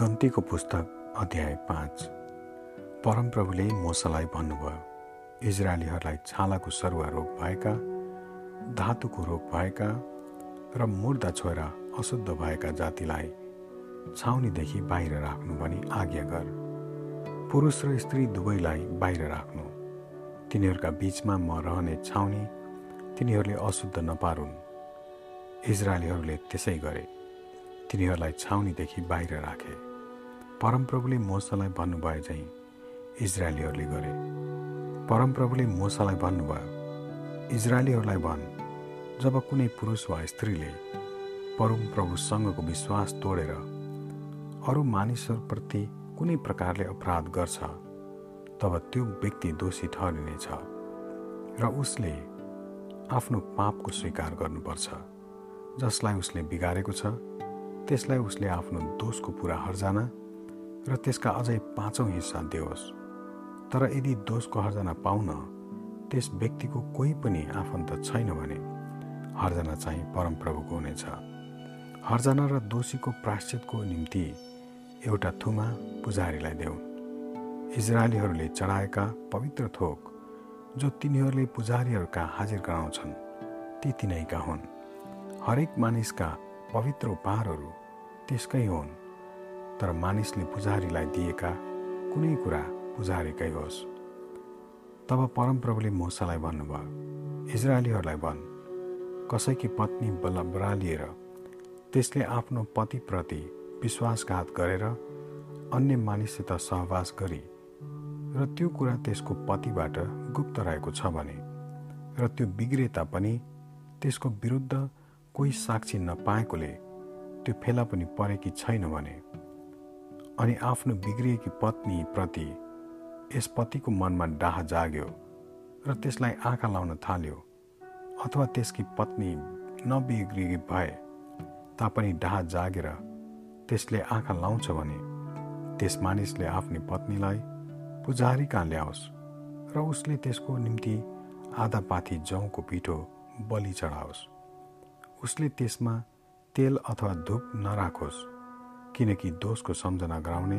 गन्तीको पुस्तक अध्याय पाँच। परमप्रभुले मोसालाई भन्नुभयो इजरायलीहरूलाई छालाको सरुवा रोग भएका धातुको रोग भएका र मुर्दा छोएर अशुद्ध भएका जातिलाई छाउनीदेखि बाहिर राख्नु भनी आज्ञा गर। पुरुष र स्त्री दुवैलाई बाहिर राख्नु। तिनीहरूका बिचमा म रहने छाउनी तिनीहरूले अशुद्ध नपारुन्। इजरायलीहरूले त्यसै गरे। तिनीहरूलाई छाउनीदेखि बाहिर राखे। परमप्रभुले मोसालाई भन्नुभयो झैँ इजरायलीहरूले गरे। परमप्रभुले मोसालाई भन्नुभयो इजरायलीहरूलाई भन् जब कुनै पुरुष वा स्त्रीले परमप्रभुसँगको विश्वास तोडेर अरू मानिसहरूप्रति कुनै प्रकारले अपराध गर्छ तब त्यो व्यक्ति दोषी ठहरिनेछ र उसले आफ्नो पापको स्वीकार गर्नुपर्छ जसलाई उसले बिगारेको छ त्यसलाई उसले आफ्नो दोषको पुरा हर्जाना र त्यसका अझै पाँचौँ हिस्सा दियोस् तर यदि दोषको हर्जाना पाउन त्यस व्यक्तिको कोही पनि आफन्त छैन भने हर्जना चाहिँ परमप्रभुको हुनेछ। हर्जना र दोषीको प्राश्चितको निम्ति एउटा थुमा पुजारीलाई देऊ। इजरायलीहरूले चढाएका पवित्र थोक जो तिनीहरूले पुजारीहरूका हाजिर गराउँछन् ती तिनैका हुन्। हरेक मानिसका पवित्र उपहारहरू त्यसकै हुन्। तर मानिसले पुजारीलाई दिएका कुनै कुरा पुजारीकै होस्। तब परमप्रभुले मोसालाई भन्नुभयो इजरायलीहरूलाई भन् कसैकी पत्नी बल बरालिएर त्यसले आफ्नो पतिप्रति विश्वासघात गरेर अन्य मानिससित सहवास गरी र त्यो कुरा त्यसको पतिबाट गुप्त रहेको छ भने र त्यो बिग्रे तापनि त्यसको विरुद्ध कोही साक्षी नपाएकोले त्यो फेला पनि परेकी छैन भने अनि आफ्नो बिग्रिएकी पत्नीप्रति यस पतिको मनमा डाह जाग्यो र त्यसलाई आँखा लाउन थाल्यो अथवा त्यसकी पत्नी नबिग्रिएकी भए तापनि डाह जागेर त्यसले आँखा लाउँछ भने त्यस मानिसले आफ्नो पत्नीलाई पुजारी कहाँ ल्याओस् र उसले त्यसको निम्ति आधा पाथी जौँको पिठो बलि चढाओस्। उसले त्यसमा तेल अथवा धुप नराखोस्। किनकि दोषको सम्झना गराउने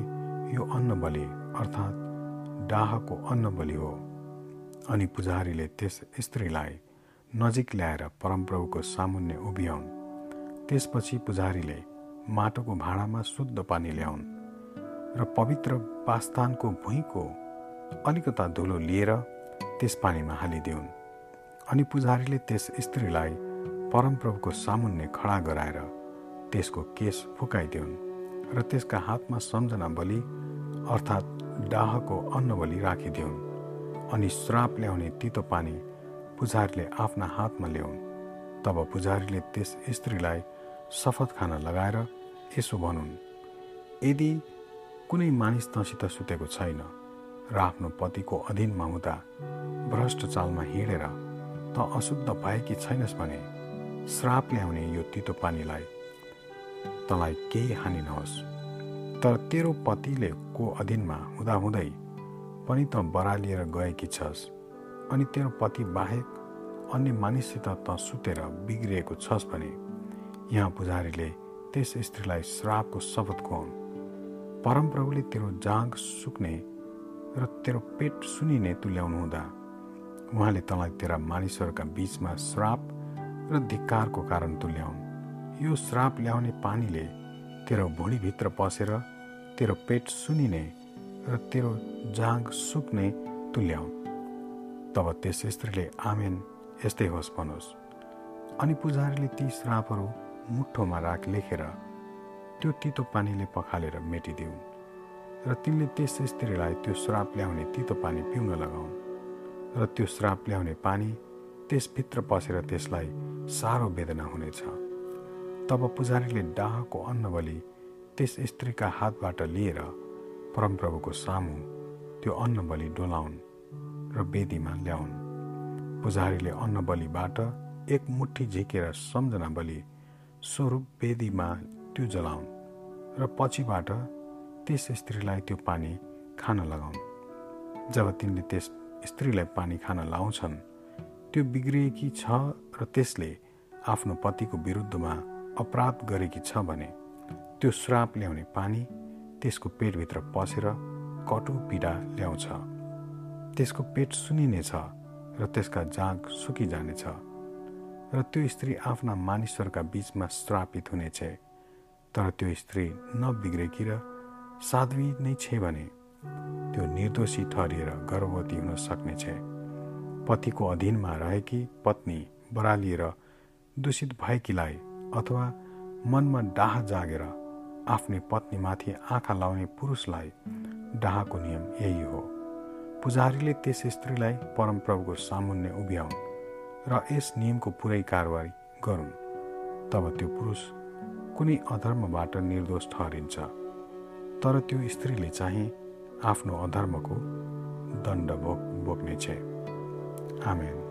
यो अन्न बलि अर्थात् डाहको अन्न बलि हो। अनि पुजारीले त्यस स्त्रीलाई नजिक ल्याएर परमप्रभुको सामुन्य उभियाउन्। त्यसपछि पुजारीले माटोको भाँडामा शुद्ध पानी ल्याउन् र पवित्र पास्तानको भुइँको अलिकता धुलो लिएर त्यस पानीमा हालिदिउन्। अनि पुजारीले त्यस स्त्रीलाई परमप्रभुको सामुन्ने खडा गराएर त्यसको केस फुकाइदिउन्। र त्यसका हातमा सम्झना बलि अर्थात् डाहको अन्न बलि राखिदिउन् अनि श्राप ल्याउने तितो पानी पुजारीले आफ्ना हातमा ल्याउन्। तब पुजारीले त्यस स्त्रीलाई शपथ खान लगाएर यसो भनुन् यदि कुनै मानिस तँसित सुतेको छैन र आफ्नो पतिको अधीनमा हुँदा भ्रष्ट चालमा हिँडेर त अशुद्ध भएकी छैनस् भने श्राप ल्याउने यो तितो पानीलाई तँलाई केही हानि नहोस्। तर तेरो पतिले को अधीनमा हुँदाहुँदै पनि त बरालिएर गएकी छस् अनि तेरो पति बाहेक अन्य मानिससित त सुतेर बिग्रिएको छस् भने यहाँ पुजारीले त्यस स्त्रीलाई श्रापको शपथ खुवाउन्। परमप्रभुले तेरो जाँग सुक्ने र तेरो पेट सुनिने तुल्याउनु हुँदा उहाँले तँलाई तेरा मानिसहरूका बिचमा श्राप र धिक्कारको कारण तुल्याउन्। यो श्राप ल्याउने पानीले तेरो भुँडीभित्र पसेर तेरो पेट सुनिने र तेरो जाँग सुक्ने तुल्याउन्। तब त्यस स्त्रीले आमेन यस्तै होस् भनोस् अनि पुजारीले ती श्रापहरू मुठोमा राख लेखेर त्यो तितो पानीले पखालेर मेटिदिउन् र तिनले त्यस स्त्रीलाई त्यो श्राप ल्याउने तितो पानी पिउन लगाउन्। र त्यो श्राप ल्याउने पानी त्यसभित्र पसेर त्यसलाई साह्रो वेदना हुनेछ। तब पुजारीले डाहको अन्न बलि त्यस स्त्रीका हातबाट लिएर परमप्रभुको सामु त्यो अन्न बलि डोलाउन् र वेदीमा ल्याउन्। पुजारीले अन्न बलिबाट एक मुठी झिकेर सम्झना बलि स्वरूप वेदीमा त्यो जलाउन् र पछिबाट त्यस स्त्रीलाई त्यो पानी खान लगाउन्। जब तिनले त्यस स्त्रीलाई पानी खान लाउँछन् त्यो बिग्रिएकी छ र त्यसले आफ्नो पतिको विरुद्धमा अपराध गरेकी छ भने त्यो श्राप ल्याउने पानी त्यसको पेटभित्र पसेर कटु पीडा ल्याउँछ। त्यसको पेट सुनिनेछ र त्यसका जाँग सुकिजानेछ र त्यो स्त्री आफ्ना मानिसहरूका बिचमा श्रापित हुनेछ। तर त्यो स्त्री नबिग्रेकी र साध्वी नै छे भने त्यो निर्दोषी ठहरिएर गर्भवती हुन सक्नेछ। पतिको अधीनमा रहेकी पत्नी बरालिएर दूषित भएकीलाई अथवा मनमा डाह जागेर आफ्नै पत्नीमाथि आँखा लाउने पुरुषलाई डाहको नियम यही हो। पुजारीले त्यस स्त्रीलाई परमप्रभुको सामुन्ने उभ्याउन् र यस नियमको पुरै कारवाही गरून्। तब त्यो पुरुष कुनै अधर्मबाट निर्दोष ठहरिन्छ। तर त्यो स्त्रीले चाहिँ आफ्नो अधर्मको दण्ड भोग बोक्नेछ। आमेन।